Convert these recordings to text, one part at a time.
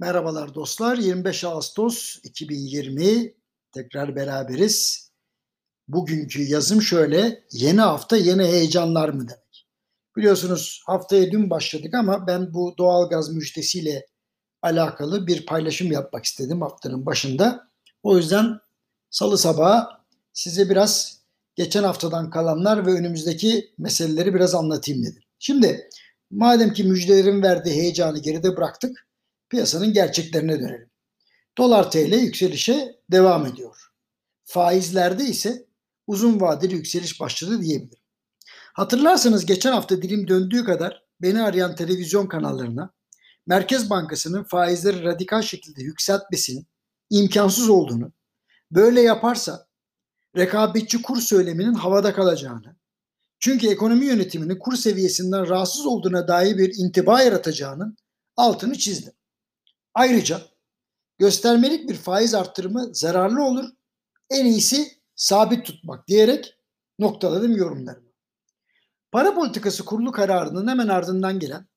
Merhabalar dostlar. 25 Ağustos 2020 tekrar beraberiz. Bugünkü yazım şöyle. Yeni hafta yeni heyecanlar mı demek? Biliyorsunuz haftaya dün başladık ama ben bu doğalgaz müjdesiyle alakalı bir paylaşım yapmak istedim haftanın başında. O yüzden salı sabahı size biraz geçen haftadan kalanlar ve önümüzdeki meseleleri biraz anlatayım dedim. Şimdi madem ki müjdelerin verdiği heyecanı geride bıraktık piyasanın gerçeklerine dönelim. Dolar TL yükselişe devam ediyor. Faizlerde ise uzun vadeli yükseliş başladı diyebilirim. Hatırlarsanız geçen hafta dilim döndüğü kadar beni arayan televizyon kanallarına Merkez Bankası'nın faizleri radikal şekilde yükseltmesinin imkansız olduğunu, böyle yaparsa rekabetçi kur söyleminin havada kalacağını, çünkü ekonomi yönetiminin kur seviyesinden rahatsız olduğuna dair bir intiba yaratacağının altını çizdim. Ayrıca göstermelik bir faiz arttırımı zararlı olur. En iyisi sabit tutmak diyerek noktaladım yorumlarımı. Para politikası kurulu kararının hemen ardından gelen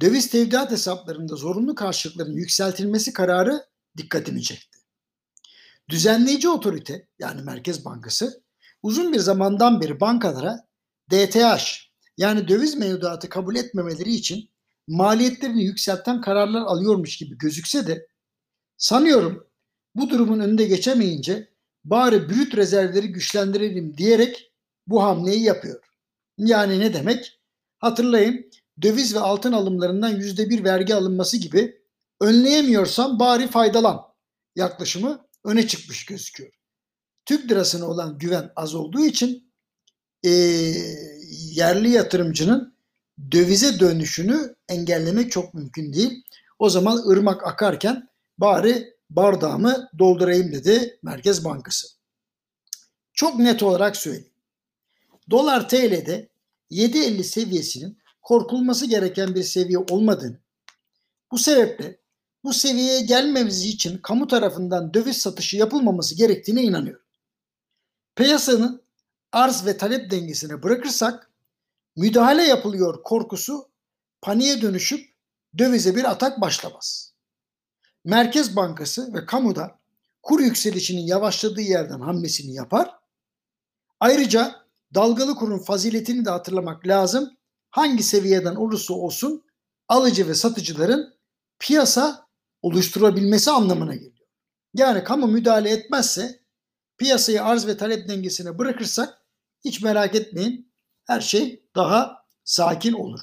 döviz tevdiat hesaplarında zorunlu karşılıkların yükseltilmesi kararı dikkatimi çekti. Düzenleyici otorite yani Merkez Bankası uzun bir zamandan beri bankalara DTH yani döviz mevduatı kabul etmemeleri için maliyetlerini yükselten kararlar alıyormuş gibi gözükse de sanıyorum bu durumun önünde geçemeyince bari brüt rezervleri güçlendirelim diyerek bu hamleyi yapıyor. Yani ne demek? Hatırlayın döviz ve altın alımlarından yüzde bir vergi alınması gibi önleyemiyorsan bari faydalan yaklaşımı öne çıkmış gözüküyor. Türk lirasına olan güven az olduğu için e, yerli yatırımcının dövize dönüşünü engellemek çok mümkün değil. O zaman ırmak akarken bari bardağımı doldurayım dedi Merkez Bankası. Çok net olarak söyleyeyim. Dolar TL'de 7.50 seviyesinin korkulması gereken bir seviye olmadığını, bu sebeple bu seviyeye gelmemiz için kamu tarafından döviz satışı yapılmaması gerektiğine inanıyorum. Piyasanın arz ve talep dengesine bırakırsak müdahale yapılıyor korkusu paniğe dönüşüp dövize bir atak başlamaz. Merkez Bankası ve kamuda kur yükselişinin yavaşladığı yerden hamlesini yapar. Ayrıca dalgalı kurun faziletini de hatırlamak lazım. Hangi seviyeden olursa olsun alıcı ve satıcıların piyasa oluşturabilmesi anlamına geliyor. Yani kamu müdahale etmezse piyasayı arz ve talep dengesine bırakırsak hiç merak etmeyin her şey daha sakin olur.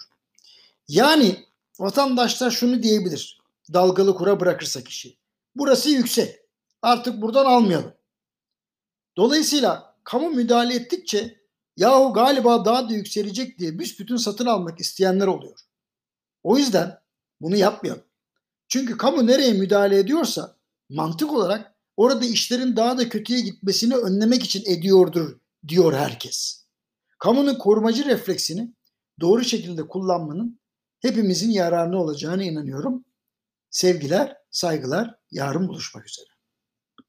Yani vatandaşlar şunu diyebilir. Dalgalı kura bırakırsak işi. Burası yüksek. Artık buradan almayalım. Dolayısıyla kamu müdahale ettikçe yahu galiba daha da yükselecek diye büsbütün satın almak isteyenler oluyor. O yüzden bunu yapmayalım. Çünkü kamu nereye müdahale ediyorsa mantık olarak orada işlerin daha da kötüye gitmesini önlemek için ediyordur diyor herkes. Kamunun korumacı refleksini doğru şekilde kullanmanın hepimizin yararına olacağına inanıyorum. Sevgiler, saygılar, yarın buluşmak üzere.